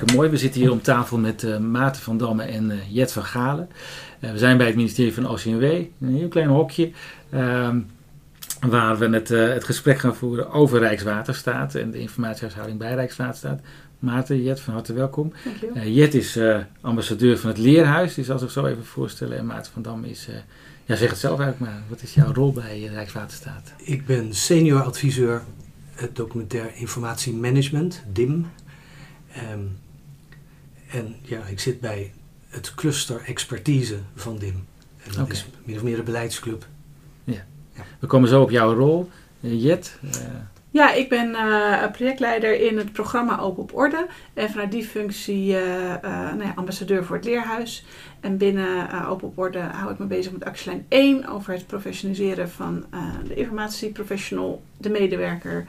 Hartstikke mooi. We zitten hier om tafel met uh, Maarten van Damme en uh, Jet van Galen. Uh, we zijn bij het ministerie van OCMW, een heel klein hokje. Ehm, waar we het, het gesprek gaan voeren over Rijkswaterstaat en de informatiehuishouding bij Rijkswaterstaat. Maarten, Jet, van harte welkom. Uh, Jet is uh, ambassadeur van het Leerhuis, die zal zich zo even voorstellen. En Maarten van Dam is, uh, ja zeg het zelf eigenlijk maar, wat is jouw rol bij Rijkswaterstaat? Ik ben senior adviseur het documentair informatiemanagement, DIM. Um, en ja, ik zit bij het cluster expertise van DIM. En dat okay. is min of meer de beleidsclub. Ja. ja. We komen zo op jouw rol. Jet, ja, ik ben uh, projectleider in het programma Open op Orde. En vanuit die functie uh, uh, nou ja, ambassadeur voor het leerhuis. En binnen Open op Orde hou ik me bezig met actielijn 1 over het professionaliseren van de informatieprofessional, de medewerker.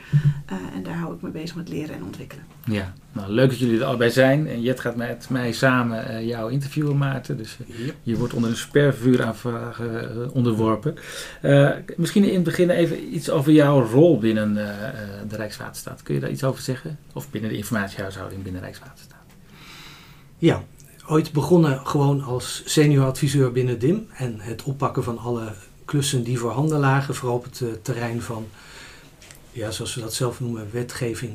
en daar hou ik me bezig met leren en ontwikkelen. Ja, nou, leuk dat jullie er allebei zijn. En Jet gaat met mij samen uh, jou interviewen, Maarten. Dus uh, yep. je wordt onder een spervuuraanvraag uh, onderworpen. misschien in het begin even iets over jouw rol binnen de Rijkswaterstaat. Kun je daar iets over zeggen? Of binnen de informatiehuishouding binnen Rijkswaterstaat? Ja, ooit begonnen gewoon als senior adviseur binnen DIM. En het oppakken van alle klussen die voorhanden lagen. Vooral op het terrein van, ja, zoals we dat zelf noemen, wetgeving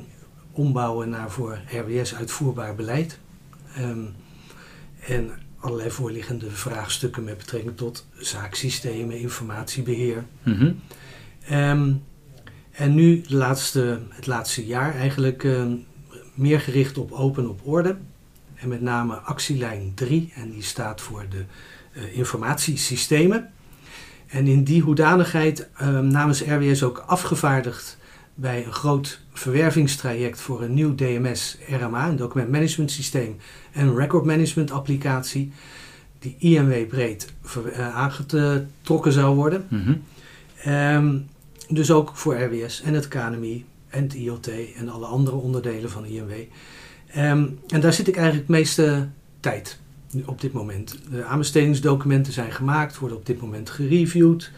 ombouwen naar voor RWS uitvoerbaar beleid. Um, en allerlei voorliggende vraagstukken met betrekking tot zaaksystemen, informatiebeheer. Mm -hmm. um, en nu de laatste, het laatste jaar eigenlijk um, meer gericht op open op orde. En met name actielijn 3, en die staat voor de uh, informatiesystemen. En in die hoedanigheid namens RWS ook afgevaardigd bij een groot verwervingstraject voor een nieuw DMS RMA, een document management systeem en een record management applicatie, die IMW breed uh, aangetrokken zou worden. Mm -hmm. um, dus ook voor RWS en het KNMI en het IoT en alle andere onderdelen van IMW. Um, en daar zit ik eigenlijk het meeste tijd op dit moment. De aanbestedingsdocumenten zijn gemaakt, worden op dit moment gereviewd.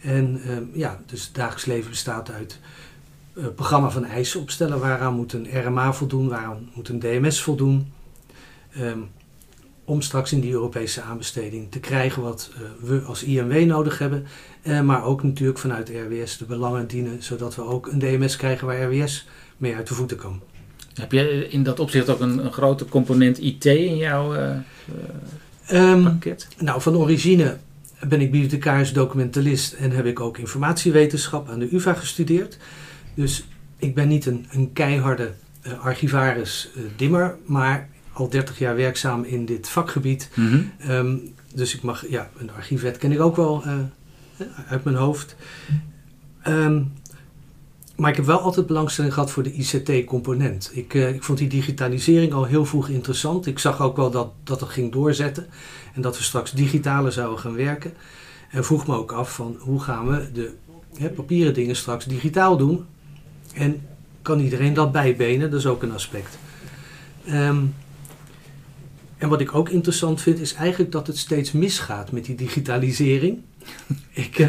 En um, ja, dus het dagelijks leven bestaat uit uh, programma van eisen opstellen. Waaraan moet een RMA voldoen, waaraan moet een DMS voldoen. Um, om straks in die Europese aanbesteding te krijgen wat uh, we als IMW nodig hebben. Uh, maar ook natuurlijk vanuit RWS de belangen dienen, zodat we ook een DMS krijgen waar RWS mee uit de voeten kan. Heb je in dat opzicht ook een, een grote component IT in jouw um, pakket? Nou, van origine ben ik bibliothecaris documentalist en heb ik ook informatiewetenschap aan de UvA gestudeerd. Dus ik ben niet een, een keiharde uh, archivaris uh, dimmer, maar al 30 jaar werkzaam in dit vakgebied. Mm -hmm. um, dus ik mag, ja, een archiefwet ken ik ook wel uh, uit mijn hoofd. Um, maar ik heb wel altijd belangstelling gehad voor de ICT-component. Ik, uh, ik vond die digitalisering al heel vroeg interessant. Ik zag ook wel dat, dat ging doorzetten en dat we straks digitaler zouden gaan werken. En vroeg me ook af van hoe gaan we de hè, papieren dingen straks digitaal doen. En kan iedereen dat bijbenen? Dat is ook een aspect. Um, en wat ik ook interessant vind, is eigenlijk dat het steeds misgaat met die digitalisering. Ik, uh,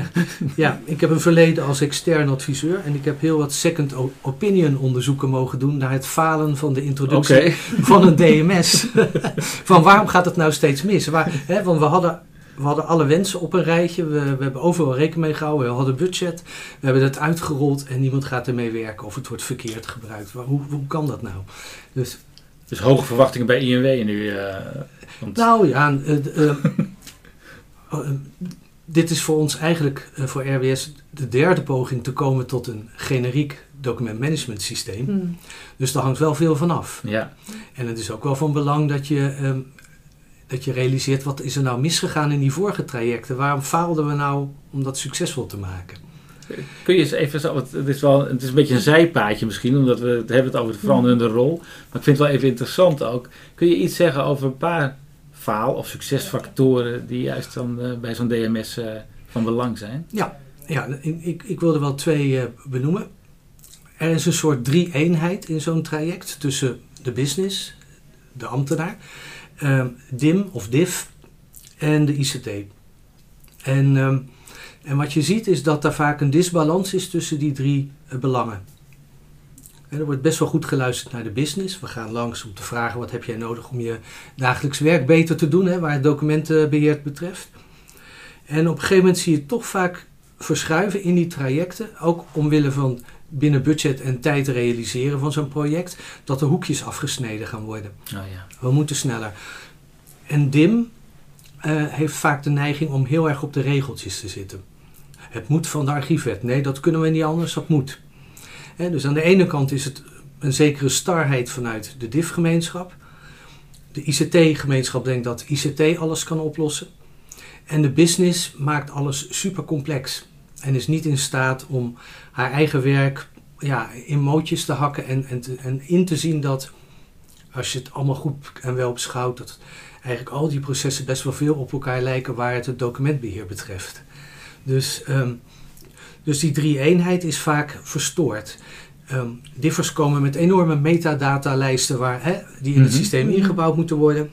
ja, ik heb een verleden als extern adviseur en ik heb heel wat second opinion onderzoeken mogen doen naar het falen van de introductie okay. van een DMS. van waarom gaat het nou steeds mis? Waar, hè, want we hadden we hadden alle wensen op een rijtje. We, we hebben overal rekening mee gehouden. We hadden budget. We hebben het uitgerold en niemand gaat ermee werken of het wordt verkeerd gebruikt. Hoe, hoe kan dat nou? Dus Dus hoge verwachtingen bij INW nu. eh, want- Nou ja, eh, eh, eh, dit is voor ons eigenlijk eh, voor RWS de derde poging te komen tot een generiek documentmanagement systeem. Hmm. Dus daar hangt wel veel van af. ja. En het is ook wel van belang dat je, ehm, dat je realiseert wat is er nou misgegaan in die vorige trajecten. Waarom faalden we nou om dat succesvol te maken? Kun je eens even zo, het is wel, het is een beetje een zijpaadje misschien, omdat we het hebben het over de veranderende rol. Maar ik vind het wel even interessant ook. Kun je iets zeggen over een paar faal- of succesfactoren die juist dan eh, bij zo'n DMS eh, van belang zijn? Ja, ik, ik, ik wilde wel twee eh, benoemen. Er is een soort drie-eenheid in zo'n traject tussen de business, de ambtenaar, ehm, DIM of DIF en de ICT. En, ehm, en wat je ziet is dat er vaak een disbalans is tussen die drie belangen. Er wordt best wel goed geluisterd naar de business. We gaan langs om te vragen wat heb jij nodig om je dagelijks werk beter te doen, hè, waar het documentenbeheer betreft. En op een gegeven moment zie je toch vaak verschuiven in die trajecten, ook omwille van binnen budget en tijd realiseren van zo'n project, dat er hoekjes afgesneden gaan worden. Oh ja. We moeten sneller. En DIM eh, heeft vaak de neiging om heel erg op de regeltjes te zitten. Het moet van de archiefwet. Nee, dat kunnen we niet anders, dat moet. Hè, dus aan de ene kant is het een zekere starheid vanuit de DIF-gemeenschap. De ICT-gemeenschap denkt dat ICT alles kan oplossen. En de business maakt alles super complex. En is niet in staat om haar eigen werk ja, in mootjes te hakken en, en, en in te zien dat als je het allemaal goed en wel beschouwt, dat eigenlijk al die processen best wel veel op elkaar lijken waar het het documentbeheer betreft. Dus, ehm, dus die drie-eenheid is vaak verstoord. Ehm differs komen met enorme metadatalijsten waar, hè, die in het Mhm. systeem ingebouwd moeten worden.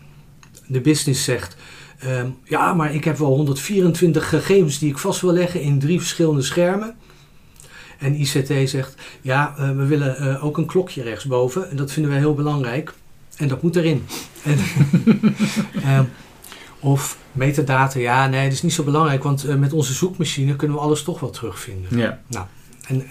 De business zegt, ehm, ja, maar ik heb wel 124 gegevens die ik vast wil leggen in drie verschillende schermen. En ICT zegt, ja, eh, we willen eh, ook een klokje rechtsboven. En dat vinden wij heel belangrijk. En dat moet erin. En, ehm, of metadata, ja, nee, dat is niet zo belangrijk. Want eh, met onze zoekmachine kunnen we alles toch wel terugvinden. Ja. En,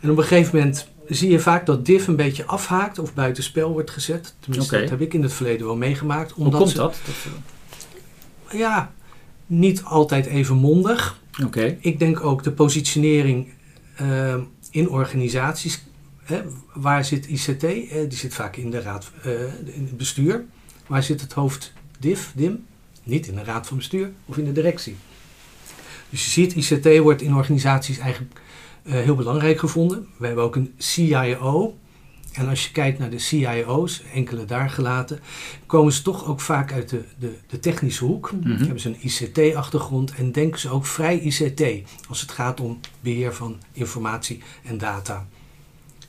en op een gegeven moment zie je vaak dat div een beetje afhaakt of buitenspel wordt gezet. Tenminste, dat heb ik in het verleden wel meegemaakt. Hoe Omdat komt ze, dat? dat Ja, niet altijd even mondig. Oké. Ik denk ook de positionering eh, in organisaties. Hè, waar zit ICT? Eh, die zit vaak in de raad, eh, in het bestuur. Waar zit het hoofd DIF, DIM? Niet in de raad van bestuur of in de directie. Dus je ziet, ICT wordt in organisaties eigenlijk eh, heel belangrijk gevonden. We hebben ook een CIO. En als je kijkt naar de CIO's, enkele daar gelaten, komen ze toch ook vaak uit de, de, de technische hoek. Mhm. Hebben ze een ICT-achtergrond en denken ze ook vrij ICT als het gaat om beheer van informatie en data.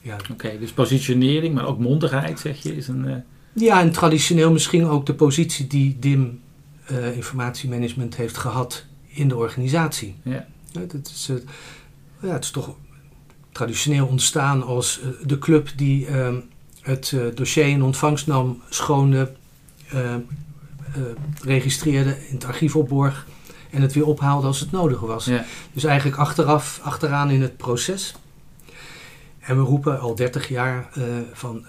Ja, Oké, dus positionering, maar ook mondigheid, zeg je, is een... eh, ja en traditioneel misschien ook de positie die DIM eh, informatiemanagement heeft gehad in de organisatie. Ja. Ja, dat is, eh, ja, het is toch traditioneel ontstaan als eh, de club die ehm, het dossier in ontvangst nam, schoonde, eh, eh, registreerde, in het archief opborg en het weer ophaalde als het nodig was. ja. Dus eigenlijk achteraf, achteraan in het proces. En we roepen al 30 jaar van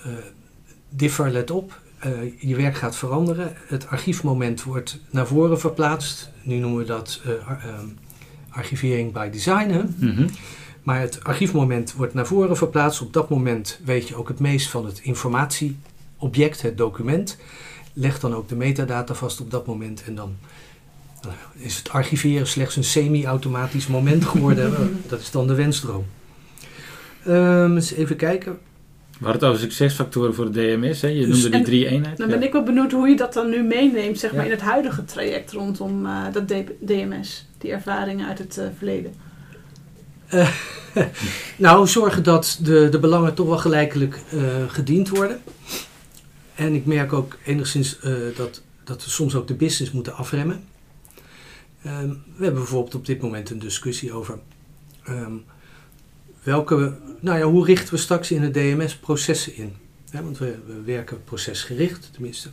differ, let op, eh, je werk gaat veranderen. Het archiefmoment wordt naar voren verplaatst. Nu noemen we dat eh, ehm, archivering by design. Hè? Mhm. Maar het archiefmoment wordt naar voren verplaatst. Op dat moment weet je ook het meest van het informatieobject, het document. Leg dan ook de metadata vast op dat moment. En dan is het archiveren slechts een semi-automatisch moment geworden. Eh, dat is dan de wensdroom. Ehm, eens even kijken. We hadden het over succesfactoren voor de DMS, hè? je Dus- noemde die drie eenheid. Dan ben ik wel benieuwd hoe je dat dan nu meeneemt zeg maar, Ja. in het huidige traject rondom eh, dat DMS. Die ervaringen uit het eh, verleden. Nou, zorgen dat de, de belangen toch wel gelijkelijk eh, gediend worden. En ik merk ook enigszins eh, dat, dat we soms ook de business moeten afremmen. Ehm, we hebben bijvoorbeeld op dit moment een discussie over ehm, welke, nou ja, hoe richten we straks in het DMS processen in? Want we, we werken procesgericht, tenminste.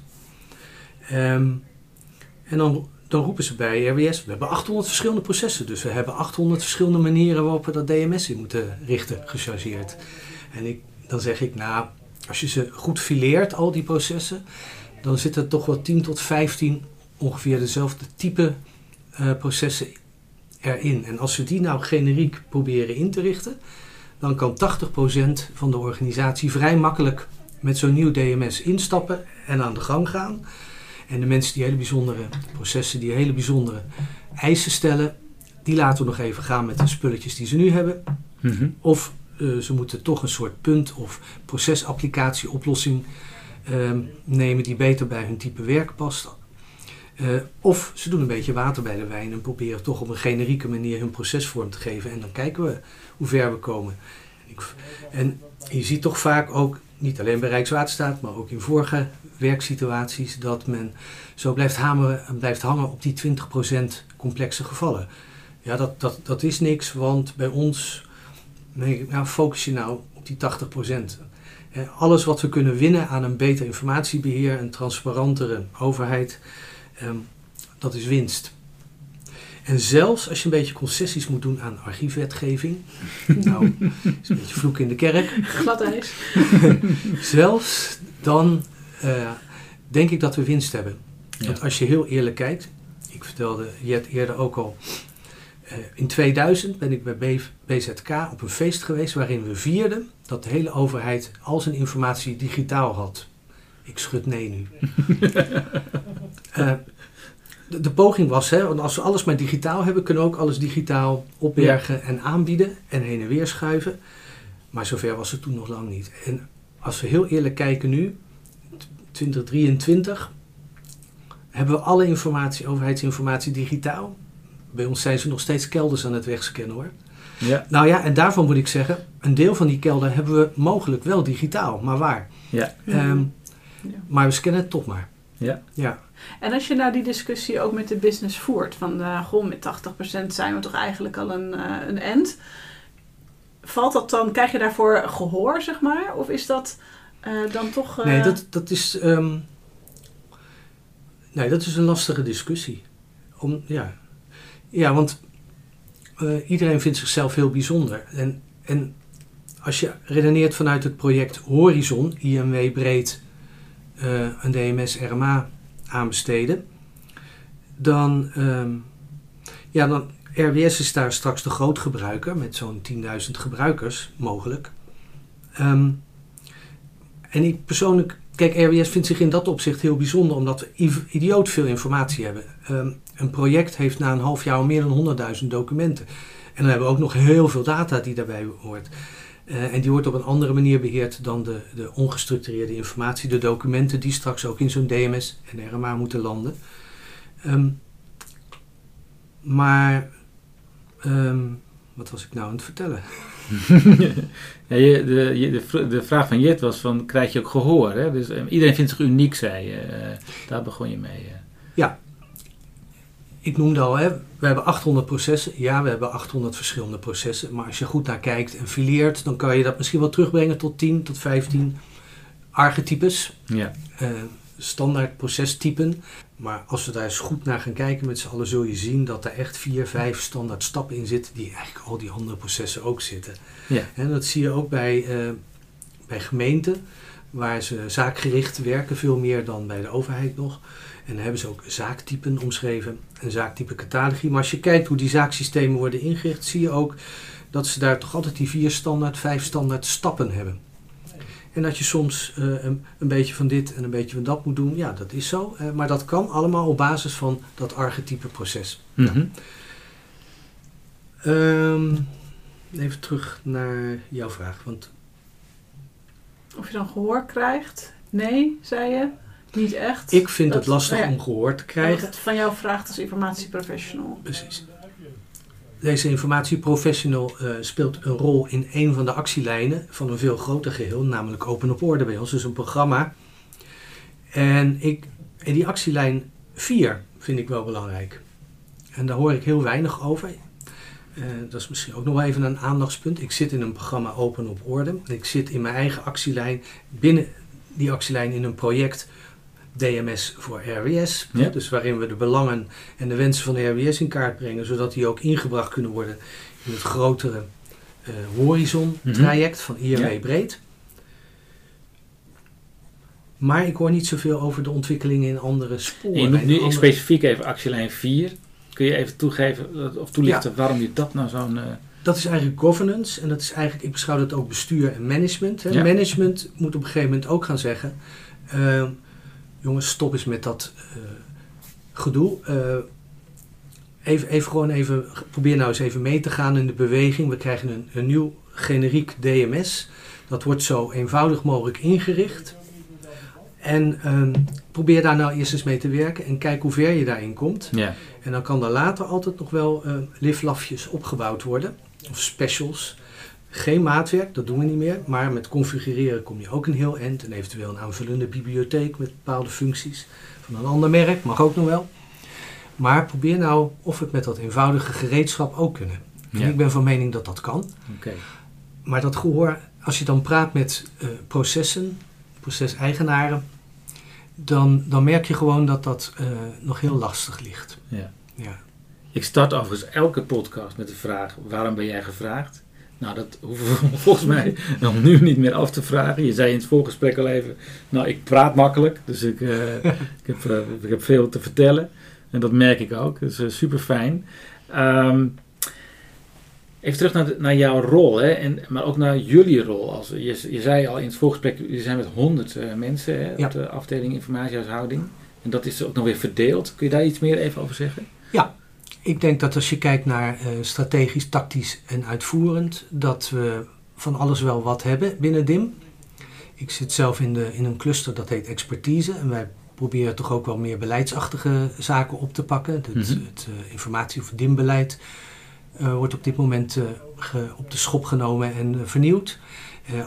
Ehm, en dan, dan roepen ze bij RWS, we hebben 800 verschillende processen. Dus we hebben 800 verschillende manieren waarop we dat DMS in moeten richten, gechargeerd. En ik, dan zeg ik, nou, als je ze goed fileert, al die processen, dan zitten er toch wel 10 tot 15 ongeveer dezelfde type uh, processen erin. En als we die nou generiek proberen in te richten, dan kan 80% van de organisatie vrij makkelijk met zo'n nieuw DMS instappen en aan de gang gaan. En de mensen die hele bijzondere processen, die hele bijzondere eisen stellen, die laten we nog even gaan met de spulletjes die ze nu hebben. Mhm. Of uh, ze moeten toch een soort punt- of procesapplicatie-oplossing uh, nemen die beter bij hun type werk past. Uh, of ze doen een beetje water bij de wijn en proberen toch op een generieke manier hun proces vorm te geven. En dan kijken we hoe ver we komen. En je ziet toch vaak ook, niet alleen bij Rijkswaterstaat, maar ook in vorige werksituaties, dat men zo blijft hameren en blijft hangen op die 20% complexe gevallen. Ja, dat, dat, dat is niks, want bij ons nou, focus je nou op die 80%. Alles wat we kunnen winnen aan een beter informatiebeheer, een transparantere overheid, ehm, dat is winst. En zelfs als je een beetje concessies moet doen aan archiefwetgeving, nou, is een beetje vloek in de kerk. Glad ijs. zelfs dan uh, denk ik dat we winst hebben. Want als je heel eerlijk kijkt, ik vertelde Jet eerder ook al, uh, in 2000 ben ik bij BZK op een feest geweest waarin we vierden dat de hele overheid al zijn informatie digitaal had. Ik schud nee nu. uh, de, de, poging was, hè, want als we alles maar digitaal hebben, kunnen we ook alles digitaal opbergen en aanbieden en heen en weer schuiven. Maar zover was het toen nog lang niet. En als we heel eerlijk kijken nu, 2023, hebben we alle informatie, overheidsinformatie digitaal. Bij ons zijn ze nog steeds kelders aan het wegscannen hoor. Ja. Nou ja, en daarvan moet ik zeggen, een deel van die kelder hebben we mogelijk wel digitaal, maar waar? Ja. Ehm, ja. Maar we scannen het toch maar. Ja. ja. En als je nou die discussie ook met de business voert, van uh, goh, met 80% zijn we toch eigenlijk al een, uh, een end. Valt dat dan, krijg je daarvoor gehoor, zeg maar? Of is dat uh, dan toch... Nee, dat, dat is... Um, nee, dat is een lastige discussie. Om, ja. ja, want iedereen vindt zichzelf heel bijzonder. En, en als je redeneert vanuit het project Horizon, IMW breed een DMS-RMA aanbesteden, dan, um, ja, dan RWS is daar straks de grootgebruiker met zo'n 10.000 gebruikers mogelijk. Um, en ik persoonlijk, kijk, RWS vindt zich in dat opzicht heel bijzonder omdat we idioot veel informatie hebben. Um, een project heeft na een half jaar al meer dan 100.000 documenten. En dan hebben we ook nog heel veel data die daarbij hoort. Uh, en die wordt op een andere manier beheerd dan de, de ongestructureerde informatie, de documenten die straks ook in zo'n DMS en RMA moeten landen. Um, maar, um, wat was ik nou aan het vertellen? ja, de, de, de, vraag van Jet was van, krijg je ook gehoor? Hè? Dus, um, iedereen vindt zich uniek, zei je. Uh, daar begon je mee. Uh. Ik noemde al, hè, we hebben 800 processen. Ja, we hebben 800 verschillende processen. Maar als je goed naar kijkt en fileert, dan kan je dat misschien wel terugbrengen tot 10 tot 15 archetypes. Ja. Uh, standaard procestypen. Maar als we daar eens goed naar gaan kijken met z'n allen, zul je zien dat er echt vier, vijf standaard stappen in zitten, die eigenlijk al die andere processen ook zitten. Ja. En dat zie je ook bij, uh, bij gemeenten, waar ze zaakgericht werken, veel meer dan bij de overheid nog. En hebben ze ook zaaktypen omschreven, een zaaktype catalogie. Maar als je kijkt hoe die zaaksystemen worden ingericht, zie je ook dat ze daar toch altijd die vier standaard, vijf standaard stappen hebben. En dat je soms uh, een, een, beetje van dit en een beetje van dat moet doen, ja, dat is zo. Uh, maar dat kan allemaal op basis van dat archetype proces. Mm -hmm. um, even terug naar jouw vraag. Want of je dan gehoor krijgt? Nee, zei je? Niet echt. Ik vind het lastig om gehoor te krijgen. het van jou vraagt als informatieprofessional. Precies. Deze informatieprofessional uh, speelt een rol in een van de actielijnen van een veel groter geheel, namelijk Open op Orde bij ons. Dus een programma. En, ik, en die actielijn 4 vind ik wel belangrijk. En daar hoor ik heel weinig over. Uh, dat is misschien ook nog wel even een aandachtspunt. Ik zit in een programma Open op Orde. Ik zit in mijn eigen actielijn binnen die actielijn in een project DMS voor RWS. Ja. Dus waarin we de belangen en de wensen van de RWS in kaart brengen, zodat die ook ingebracht kunnen worden in het grotere eh, horizon-traject van IRW Ja. breed. Maar ik hoor niet zoveel over de ontwikkelingen in andere sporen. En je noemt nu andere- specifiek even actielijn 4. Kun je even toegeven dat- of toelichten waarom je dat nou zo'n... eh, Dat is eigenlijk governance en dat is eigenlijk, ik beschouw dat ook bestuur en management. Hè. Management moet op een gegeven moment ook gaan zeggen: eh, jongens, stop eens met dat eh, gedoe. Eh, even, even gewoon even, probeer nou eens even mee te gaan in de beweging. We krijgen een, een nieuw generiek DMS. Dat wordt zo eenvoudig mogelijk ingericht. En ehm, probeer daar nou eerst eens mee te werken en kijk hoe ver je daarin komt. ja. En dan kan er later altijd nog wel eh liflafjes opgebouwd worden. Of specials. Geen maatwerk, dat doen we niet meer. Maar met configureren kom je ook een heel eind. En eventueel een aanvullende bibliotheek met bepaalde functies. Van een ander merk, mag ook nog wel. Maar probeer nou of we het met dat eenvoudige gereedschap ook kunnen. En Ja. ik ben van mening dat dat kan. Oké. Maar dat gehoor, als je dan praat met eh, processen, proceseigenaren, dan, dan merk je gewoon dat dat eh, nog heel lastig ligt. Ja. Ja. Ik start overigens elke podcast met de vraag: waarom ben jij gevraagd? Nou, dat hoeven we volgens mij nog nu niet meer af te vragen. Je zei in het voorgesprek al even: Nou, ik praat makkelijk, dus ik, eh, ik, heb, eh, ik heb veel te vertellen. En dat merk ik ook, dus super fijn. even terug naar, de- naar jouw rol, hè, en, maar ook naar jullie rol. Als, je, je zei al in het voorgesprek: je zijn met 100 eh, mensen hè, Ja. op de afdeling informatiehuishouding. En dat is ook nog weer verdeeld. Kun je daar iets meer even over zeggen? Ik denk dat als je kijkt naar eh, strategisch, tactisch en uitvoerend, dat we van alles wel wat hebben binnen DIM. Ik zit zelf in, de, in een cluster dat heet expertise en wij proberen toch ook wel meer beleidsachtige zaken op te pakken. Het, Mhm. het eh, informatie- of DIM-beleid eh, wordt op dit moment ge- op de schop genomen en vernieuwd.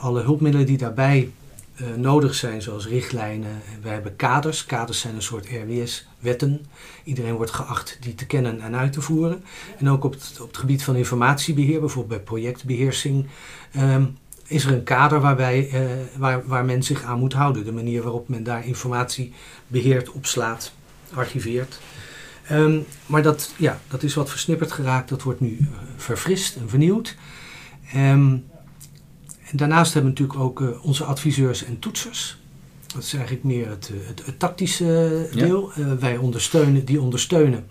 Alle hulpmiddelen die daarbij eh, nodig zijn, zoals richtlijnen. We hebben kaders. Kaders zijn een soort RWS-wetten. Iedereen wordt geacht die te kennen en uit te voeren. En ook op het, op het gebied van informatiebeheer, bijvoorbeeld bij projectbeheersing, ehm, is er een kader waarbij, eh, waar, waar men zich aan moet houden. De manier waarop men daar informatie beheert, opslaat, archiveert. Ehm, maar dat, ja, dat is wat versnipperd geraakt. Dat wordt nu eh, verfrist en vernieuwd. Ehm, en daarnaast hebben we natuurlijk ook eh, onze adviseurs en toetsers. Dat is eigenlijk meer het, eh, het, het tactische Ja. deel. Eh, wij ondersteunen, die ondersteunen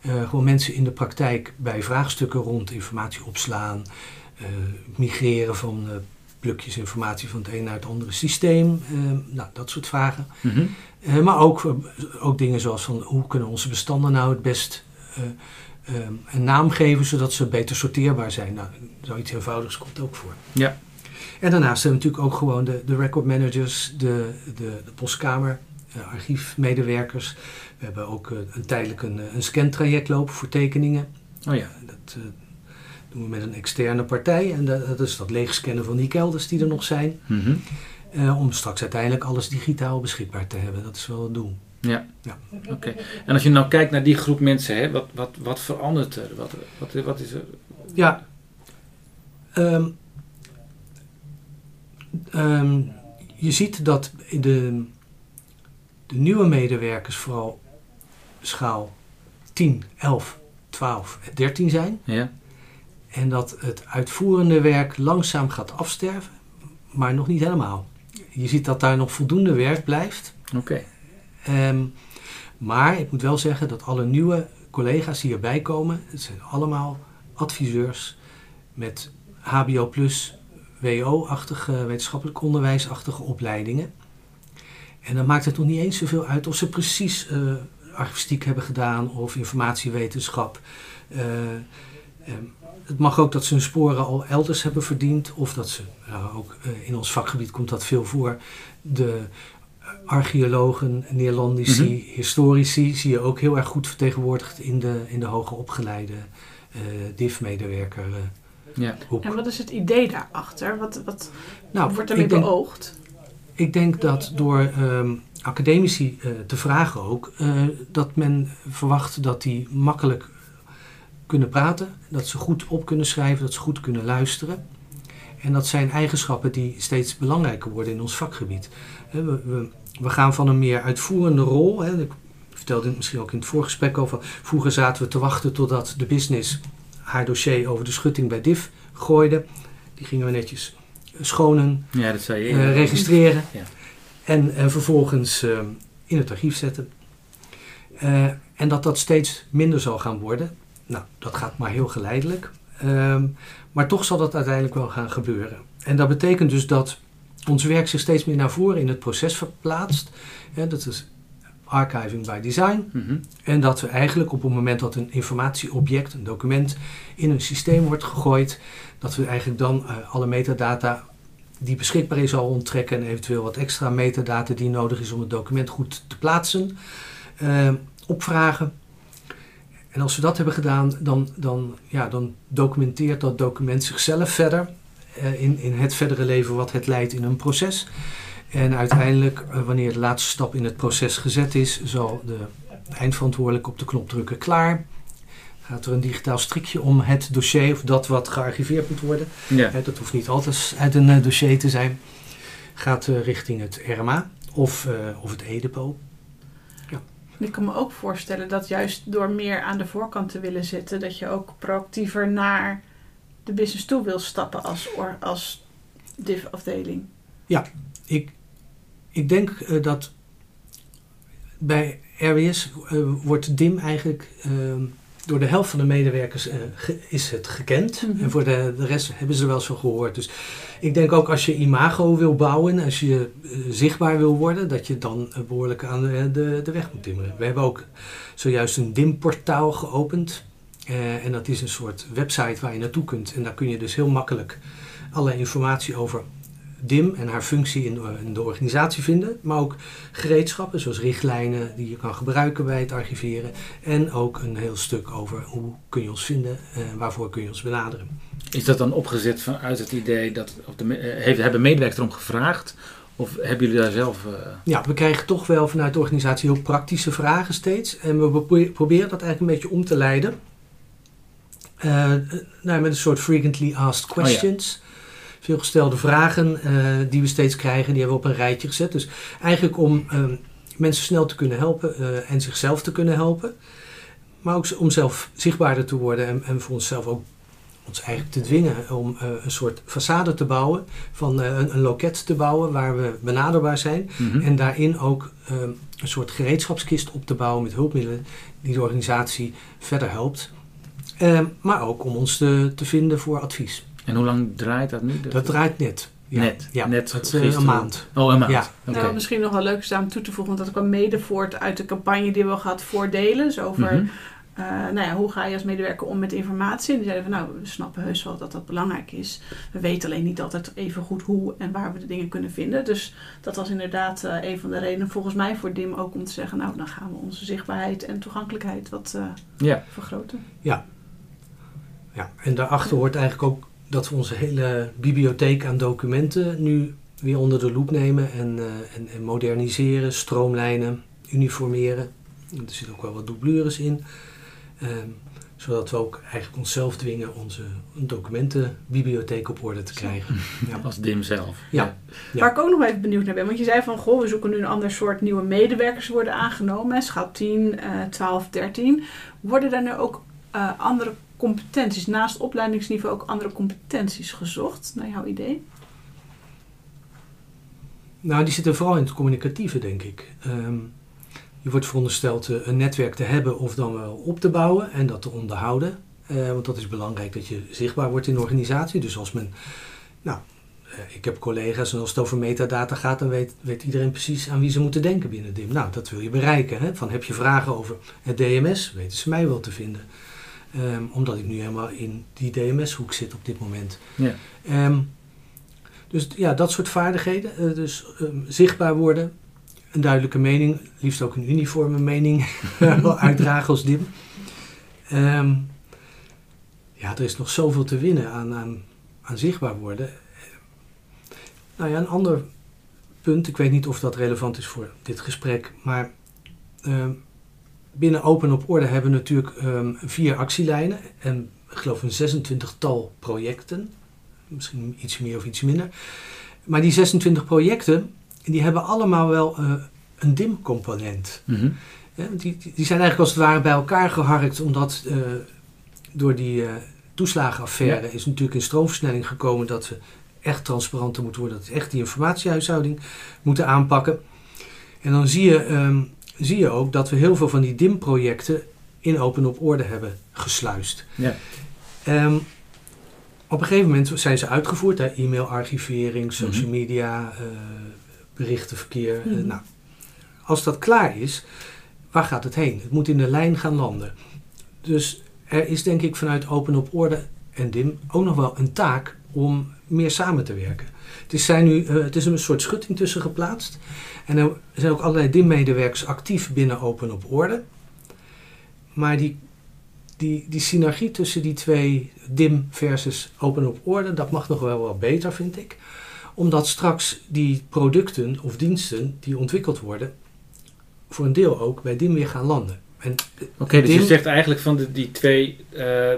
eh, gewoon mensen in de praktijk bij vraagstukken rond informatie opslaan, eh, migreren van eh, plukjes informatie van het ene naar het andere systeem, eh, nou, dat soort vragen. Mhm. Eh, maar ook, eh, ook dingen zoals van hoe kunnen onze bestanden nou het best eh, eh, een naam geven zodat ze beter sorteerbaar zijn. Nou, zoiets eenvoudigs komt ook voor. Ja. En daarnaast hebben we natuurlijk ook gewoon de, de record managers, de, de, de postkamer, eh, archiefmedewerkers. We hebben ook eh, een tijdelijk een, eh, een scantraject lopen voor tekeningen. Oh ja. Dat doen we met een externe partij. En dat, dat is dat leegscannen van die kelders die er nog zijn. Mhm. om straks uiteindelijk alles digitaal beschikbaar te hebben. Dat is wel het doel. Ja. Ja. Oké. En als je nou kijkt naar die groep mensen, hè, wat, wat, wat verandert er? Wat, wat, wat is er? Ja. Ehm, ehm, je ziet dat de, de nieuwe medewerkers vooral schaal 10, 11, 12 en 13 zijn. Ja. En dat het uitvoerende werk langzaam gaat afsterven, maar nog niet helemaal. Je ziet dat daar nog voldoende werk blijft. Oké. Ehm, maar ik moet wel zeggen dat alle nieuwe collega's die erbij komen, het zijn allemaal adviseurs met HBO plus WO-achtige, wetenschappelijk onderwijsachtige opleidingen. En dan maakt het nog niet eens zoveel uit of ze precies eh archivistiek hebben gedaan of informatiewetenschap. Eh, ehm, het mag ook dat ze hun sporen al elders hebben verdiend of dat ze, nou, ook eh, in ons vakgebied komt dat veel voor, de archeologen, neerlandici, Mhm. historici zie je ook heel erg goed vertegenwoordigd in de, in de hoger opgeleide DIF-medewerker. Ja. hoek. En wat is het idee daarachter? Wat, wat Nou, wordt ermee ik denk, beoogd? ik denk dat door ehm, academici eh, te vragen ook, eh, dat men verwacht dat die makkelijk kunnen praten, dat ze goed op kunnen schrijven, dat ze goed kunnen luisteren. En dat zijn eigenschappen die steeds belangrijker worden in ons vakgebied. Hè, We, we, we gaan van een meer uitvoerende rol. Hè, ik vertelde het misschien ook in het voorgesprek over. Vroeger zaten we te wachten totdat de business haar dossier over de schutting bij DIF gooide. Die gingen we netjes schonen, Ja, dat zei je. eh, registreren Ja. en, en vervolgens eh, in het archief zetten. Eh, en dat dat steeds minder zal gaan worden. Nou, dat gaat maar heel geleidelijk. Ehm, maar toch zal dat uiteindelijk wel gaan gebeuren. En dat betekent dus dat ons werk zich steeds meer naar voren in het proces verplaatst. Dat is archiving by design. Mhm. En dat we eigenlijk op het moment dat een informatieobject, een document, in een systeem wordt gegooid, dat we eigenlijk dan eh, alle metadata die beschikbaar is al onttrekken en eventueel wat extra metadata die nodig is om het document goed te plaatsen, eh, opvragen. En als we dat hebben gedaan, dan, dan, ja, dan documenteert dat document zichzelf verder eh, in, in het verdere leven wat het leidt in een proces. En uiteindelijk, eh, wanneer de laatste stap in het proces gezet is, zal de eindverantwoordelijke op de knop drukken klaar. Gaat er een digitaal strikje om het dossier of dat wat gearchiveerd moet worden. Ja. Hè, dat hoeft niet altijd uit een eh, dossier te zijn. Gaat eh, richting het RMA of, eh, of het E-depot. En Ik kan me ook voorstellen dat juist door meer aan de voorkant te willen zitten, dat je ook proactiever naar de business toe wil stappen als, or- als div-afdeling. Ik, ik denk eh, dat bij RWS eh, wordt DIM eigenlijk eh, door de helft van de medewerkers eh, is het gekend. Mhm. En voor de, de rest hebben ze er wel eens van gehoord. Dus ik denk ook als je imago wil bouwen, als je zichtbaar wil worden, dat je dan eh, behoorlijk aan de, de, de weg moet timmeren. We hebben ook zojuist een DIM-portaal geopend. En dat is een soort website waar je naartoe kunt. En daar kun je dus heel makkelijk alle informatie over DIM en haar functie in de, in de organisatie vinden. Maar ook gereedschappen zoals richtlijnen die je kan gebruiken bij het archiveren. En ook een heel stuk over hoe kun je ons vinden en waarvoor kun je ons benaderen. Is dat dan opgezet vanuit het idee dat. Of de, eh, heeft, hebben medewerkers erom gevraagd? Of hebben jullie daar zelf. eh, Ja, we krijgen toch wel vanuit de organisatie heel praktische vragen steeds. En we probe- proberen dat eigenlijk een beetje om te leiden. Eh, nou, met een soort frequently asked questions. Veel gestelde vragen eh, die we steeds krijgen, die hebben we op een rijtje gezet. Dus eigenlijk om ehm, mensen snel te kunnen helpen eh, en zichzelf te kunnen helpen. Maar ook om zelf zichtbaarder te worden en, en voor onszelf ook ons eigenlijk te dwingen om eh, een soort façade te bouwen, van een, een loket te bouwen waar we benaderbaar zijn. mhm. En daarin ook ehm, een soort gereedschapskist op te bouwen met hulpmiddelen die de organisatie verder helpt. Ehm, maar ook om ons te, te vinden voor advies. En hoe lang draait dat nu? Dat draait net. Ja, Net, Ja, net het, eh, gisteren. een maand. Oh, een maand. Ja. Nou, misschien nog wel leuk is daar om toe te voegen, want dat kwam mede voort uit de campagne die we gehad voor delen. Dus over Mhm. eh, nou ja, hoe ga je als medewerker om met informatie. En die zeiden van nou, we snappen heus wel dat dat belangrijk is. We weten alleen niet altijd even goed hoe en waar we de dingen kunnen vinden. Dus dat was inderdaad eh, een van de redenen volgens mij voor DIM ook om te zeggen, nou dan gaan we onze zichtbaarheid en toegankelijkheid wat eh, Ja. vergroten. Ja, en daarachter hoort eigenlijk ook dat we onze hele bibliotheek aan documenten nu weer onder de loep nemen en, eh, en, en moderniseren, stroomlijnen, uniformeren. Er zitten ook wel wat doublures in. Ehm, zodat we ook eigenlijk onszelf dwingen onze documentenbibliotheek op orde te krijgen. Ja. Als DIM zelf. Ja. Ja. Waar ik ook nog even benieuwd naar ben, want je zei van goh, we zoeken nu een ander soort nieuwe medewerkers worden aangenomen, schat 10, eh 12, 13. Worden daar nu ook eh, andere competenties, naast opleidingsniveau ook andere competenties gezocht, naar jouw idee? Nou, die zitten vooral in het communicatieve, denk ik. Ehm, je wordt verondersteld eh, een netwerk te hebben of dan wel op te bouwen en dat te onderhouden. Eh, want dat is belangrijk dat je zichtbaar wordt in de organisatie. Dus als men, nou, eh, ik heb collega's en als het over metadata gaat, dan weet, weet iedereen precies aan wie ze moeten denken binnen DIM. Nou, dat wil je bereiken. Hè? Van heb je vragen over het DMS, weten ze mij wel te vinden. Ehm, omdat ik nu helemaal in die DMS-hoek zit op dit moment. Ja. Ehm, dus ja, dat soort vaardigheden. eh, dus ehm, zichtbaar worden, een duidelijke mening, liefst ook een uniforme mening uitdragen als DIM. Ja, er is nog zoveel te winnen aan, aan, aan zichtbaar worden. Nou ja, een ander punt, ik weet niet of dat relevant is voor dit gesprek, maar binnen Open op Orde hebben we natuurlijk ehm, vier actielijnen en ik geloof een 26-tal projecten. Misschien iets meer of iets minder. Maar die 26 projecten, En die hebben allemaal wel eh, een DIM-component. Mhm. Ja, die, die zijn eigenlijk als het ware bij elkaar geharkt, omdat eh, door die eh, toeslagenaffaire is natuurlijk in stroomversnelling gekomen dat we echt transparanter moeten worden, dat we echt die informatiehuishouding moeten aanpakken. En dan zie je, ehm, zie je ook dat we heel veel van die DIM-projecten in Open op Orde hebben gesluist. Ja. Ehm, op een gegeven moment zijn ze uitgevoerd, hè, e-mail-archivering, social Mhm. media, eh, berichtenverkeer. eh, Mhm. nou, als dat klaar is, waar gaat het heen? Het moet in de lijn gaan landen. Dus er is denk ik vanuit Open op Orde en DIM ook nog wel een taak om meer samen te werken. Het is, zijn nu, eh, het is een soort schutting tussen geplaatst. En er zijn ook allerlei DIM-medewerkers actief binnen Open op Orde. Maar die, die, die synergie tussen die twee DIM versus Open op Orde, dat mag nog wel wat beter, vind ik. Omdat straks die producten of diensten die ontwikkeld worden, voor een deel ook bij DIM weer gaan landen. Dus je zegt eigenlijk van de, die twee eh,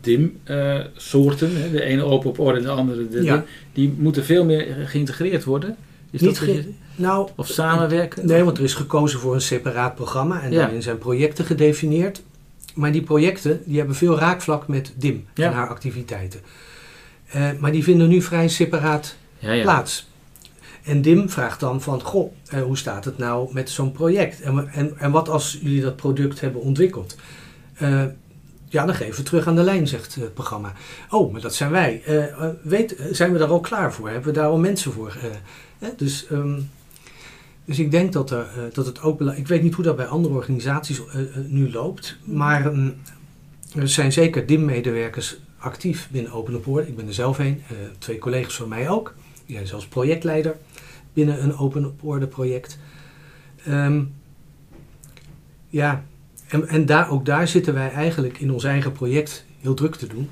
DIM-soorten, de ene open op orde en de andere de Ja. DIM, die moeten veel meer geïntegreerd worden? Is Niet dat nou, of samenwerken? Nee, want er is gekozen voor een separaat programma en Ja. daarin zijn projecten gedefinieerd. Maar die projecten die hebben veel raakvlak met DIM Ja. en haar activiteiten. Eh, maar die vinden nu vrij separaat ja, ja. plaats. En DIM vraagt dan van, goh, eh, hoe staat het nou met zo'n project? En, en, en wat als jullie dat product hebben ontwikkeld? Eh, ja, dan geven we terug aan de lijn, zegt het programma. Oh, maar dat zijn wij. Eh, eh, weet, zijn we daar al klaar voor? Hebben we daar al mensen voor? Eh? Dus, ehm, dus ik denk dat, er, eh, dat het ook belangrijk Ik weet niet hoe dat bij andere organisaties eh, eh, nu loopt. Maar ehm, er zijn zeker DIM-medewerkers actief binnen Open op Orde. Ik ben er zelf een. eh, twee collega's van mij ook. Die zijn zelfs projectleider binnen een Open op Orde project. Ehm, ja, en, en daar, ook daar zitten wij eigenlijk in ons eigen project heel druk te doen.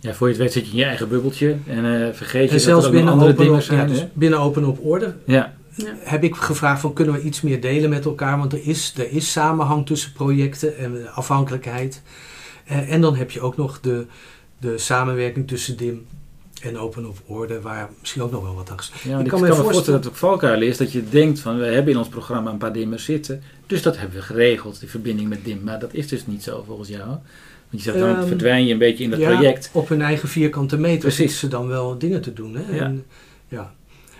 Ja, voor je het weet zit je in je eigen bubbeltje en eh, vergeet je En dat zelfs er ook andere open, dingen op, ja, zijn. dus binnen Open op Orde Ja, Ja. heb ik gevraagd van kunnen we iets meer delen met elkaar. Want er is, er is samenhang tussen projecten en afhankelijkheid. Eh, en dan heb je ook nog de, de samenwerking tussen DIM en Open op Orde. Waar misschien ook nog wel wat aan is. ja want ik kan kan, me voorstellen- voorstellen dat het ook valkuil is dat je denkt van we hebben in ons programma een paar dimmers zitten. Dus dat hebben we geregeld, die verbinding met dim. Maar dat is dus niet zo volgens jou. Want je zegt dan Ehm, verdwijn je een beetje in dat Ja, project. Op hun eigen vierkante meter Precies. zitten ze dan wel dingen te doen. Hè? Ja. En, ja.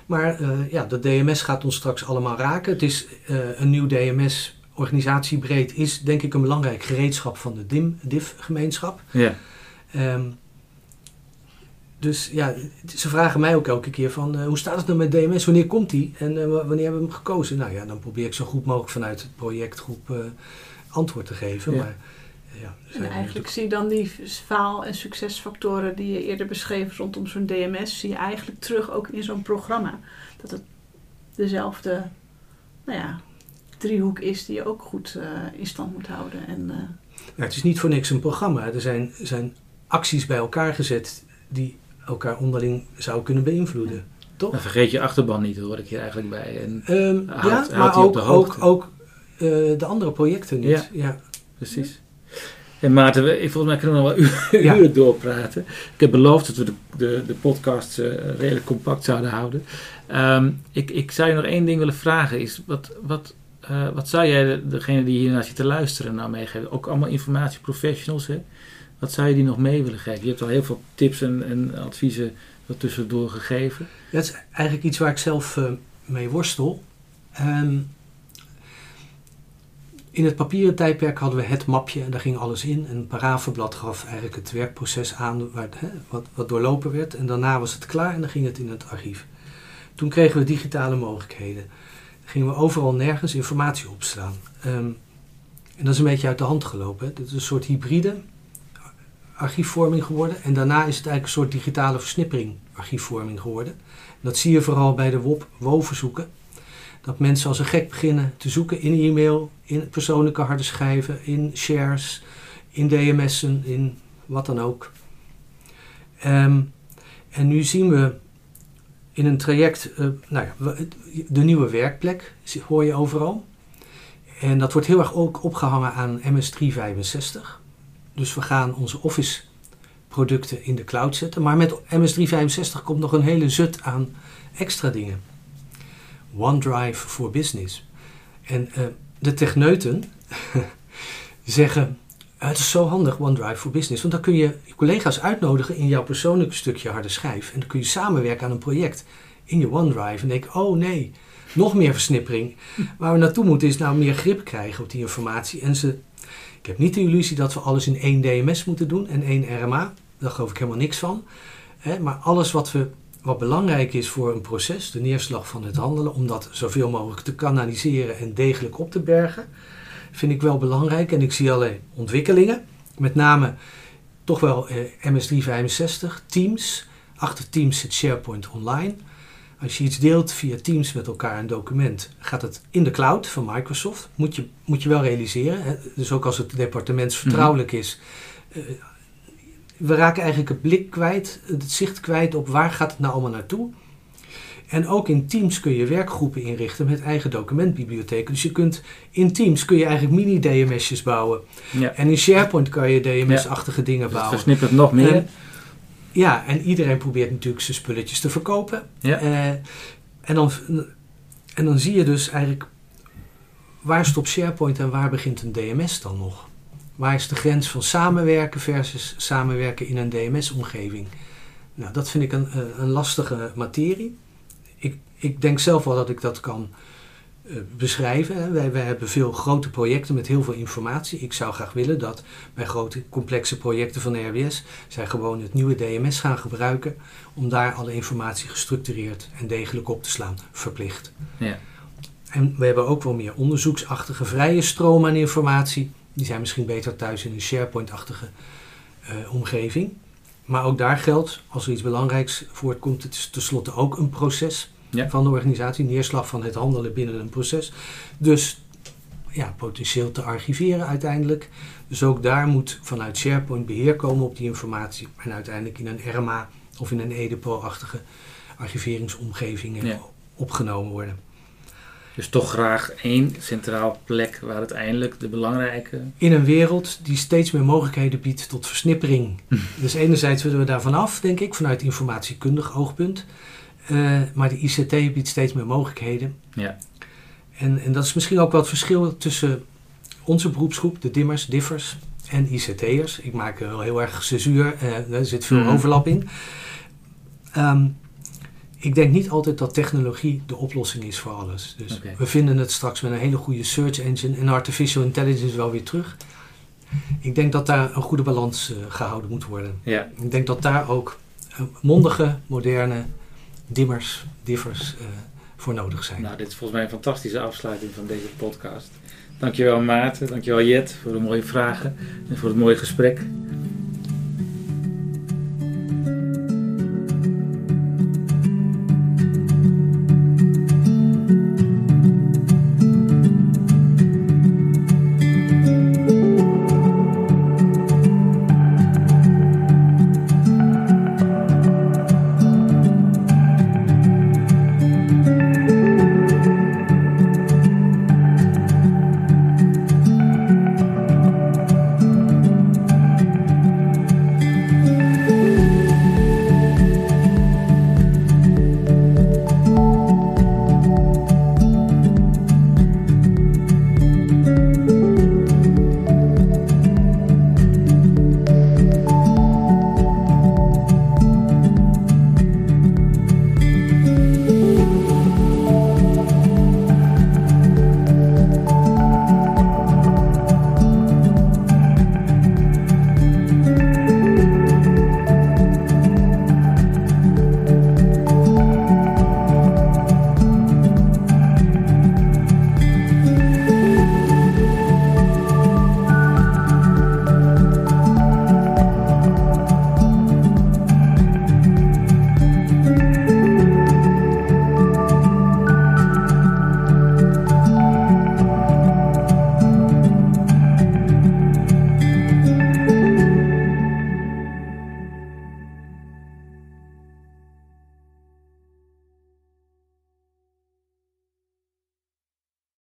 Maar eh, ja, dat DMS gaat ons straks allemaal raken. Het is eh, een nieuw DMS, organisatiebreed, is denk ik een belangrijk gereedschap van de DIM, DIF-gemeenschap. Ja. Ehm, dus ja, ze vragen mij ook elke keer van eh, hoe staat het nou met DMS? Wanneer komt die? En eh, wa- wanneer hebben we hem gekozen? Nou ja, dan probeer ik zo goed mogelijk vanuit het projectgroep eh, antwoord te geven. Ja. Maar ja, En eigenlijk zie je dan die faal- en succesfactoren die je eerder beschreef rondom zo'n DMS, zie je eigenlijk terug ook in zo'n programma. Dat het dezelfde nou ja, driehoek is die je ook goed in stand moet houden. En, Ja, het is niet voor niks een programma. Er zijn, zijn acties bij elkaar gezet die elkaar onderling zouden kunnen beïnvloeden. Toch? Dan vergeet je achterban niet, hoor ik hier eigenlijk bij. En, Ehm, Houdt- ja, maar die op ook, de ook, hoogte. ook eh, de andere projecten niet. Ja. Ja. precies. En Maarten, we, volgens mij kunnen we nog wel uren Ja. uren doorpraten. Ik heb beloofd dat we de, de, de podcast eh, redelijk compact zouden houden. Ehm, ik, ik zou je nog één ding willen vragen. Is wat, wat, eh, wat zou jij de- degene die hier naar zit te luisteren nou meegeven? Ook allemaal informatieprofessionals, hè? Wat zou je die nog mee willen geven? Je hebt al heel veel tips en, en adviezen tussendoor gegeven. Dat is eigenlijk iets waar ik zelf eh, mee worstel. Ehm, in het papieren tijdperk hadden we het mapje en daar ging alles in. En een paravenblad gaf eigenlijk het werkproces aan waar, wat, wat doorlopen werd. En daarna was het klaar en dan ging het in het archief. Toen kregen we digitale mogelijkheden. Dan gingen we overal nergens informatie opslaan. Ehm, en dat is een beetje uit de hand gelopen. Het is een soort hybride archiefvorming geworden. En daarna is het eigenlijk een soort digitale versnippering archiefvorming geworden. Dat zie je vooral bij de WOP WO-verzoeken. Dat mensen als een gek beginnen te zoeken in e-mail, in persoonlijke harde schijven, in shares, in DMS'en, in wat dan ook. Ehm, en nu zien we in een traject, eh, nou ja, de nieuwe werkplek hoor je overal. En dat wordt heel erg ook opgehangen aan MS365. Dus we gaan onze Office producten in de cloud zetten. Maar met MS365 komt nog een hele zut aan extra dingen. OneDrive voor Business. En uh, de techneuten zeggen, het is zo handig OneDrive voor Business, want dan kun je je collega's uitnodigen in jouw persoonlijke stukje harde schijf. En dan kun je samenwerken aan een project in je OneDrive. En denk oh nee, nog meer versnippering. Waar we naartoe moeten is nou meer grip krijgen op die informatie. En ze, ik heb niet de illusie dat we alles in één DMS moeten doen en één RMA. Daar geloof ik helemaal niks van. maar alles wat, we, wat belangrijk is voor een proces, de neerslag van het handelen, om dat zoveel mogelijk te kanaliseren en degelijk op te bergen, vind ik wel belangrijk. En ik zie alleen ontwikkelingen, met name toch wel eh, MS365, Teams. Achter Teams zit SharePoint Online. Als je iets deelt via Teams met elkaar, een document, gaat het in de cloud van Microsoft. Moet je, moet je wel realiseren. Hè? Dus ook als het departementsvertrouwelijk is. Uh, we raken eigenlijk het blik kwijt, het zicht kwijt op waar gaat het nou allemaal naartoe. En ook in Teams kun je werkgroepen inrichten met eigen documentbibliotheken. Dus je kunt in Teams kun je eigenlijk mini-DMS'jes bouwen. Ja. En in SharePoint kan je DMS-achtige dingen dus bouwen. Dat versnippert nog meer. Ja, en iedereen probeert natuurlijk zijn spulletjes te verkopen. Ja. Uh, en, dan, en dan zie je dus eigenlijk waar stopt SharePoint en waar begint een DMS dan nog? Waar is de grens van samenwerken versus samenwerken in een DMS-omgeving? Nou, dat vind ik een, eh, een lastige materie. Ik, ik denk zelf wel dat ik dat kan eh, beschrijven. Wij, wij hebben veel grote projecten met heel veel informatie. Ik zou graag willen dat bij grote complexe projecten van RWS zij gewoon het nieuwe DMS gaan gebruiken om daar alle informatie gestructureerd en degelijk op te slaan, verplicht. Ja. En we hebben ook wel meer onderzoeksachtige vrije stroom aan informatie. Die zijn misschien beter thuis in een SharePoint-achtige uh, omgeving. Maar ook daar geldt, als er iets belangrijks voortkomt, het is tenslotte ook een proces van de organisatie, neerslag van het handelen binnen een proces. Dus ja, potentieel te archiveren uiteindelijk. Dus ook daar moet vanuit SharePoint beheer komen op die informatie. En uiteindelijk in een RMA of in een EDEPO-achtige archiveringsomgeving opgenomen worden. Dus toch graag één centraal plek waar uiteindelijk de belangrijke... In een wereld die steeds meer mogelijkheden biedt tot versnippering. dus enerzijds willen we daar vanaf, denk ik, vanuit informatiekundig oogpunt. Uh, maar de ICT biedt steeds meer mogelijkheden. Ja. En, en dat is misschien ook wel het verschil tussen onze beroepsgroep, de dimmers, differs en ICT'ers. Ik maak wel heel erg cesuur, uh, er zit veel mhm. overlap in. Um, ik denk niet altijd dat technologie de oplossing is voor alles. Dus we vinden het straks met een hele goede search engine en artificial intelligence wel weer terug. Ik denk dat daar een goede balans uh, gehouden moet worden. Ja. Ik denk dat daar ook mondige, moderne dimmers, differs uh, voor nodig zijn. Nou, dit is volgens mij een fantastische afsluiting van deze podcast. Dankjewel Maarten, dankjewel Jet voor de mooie vragen en voor het mooie gesprek.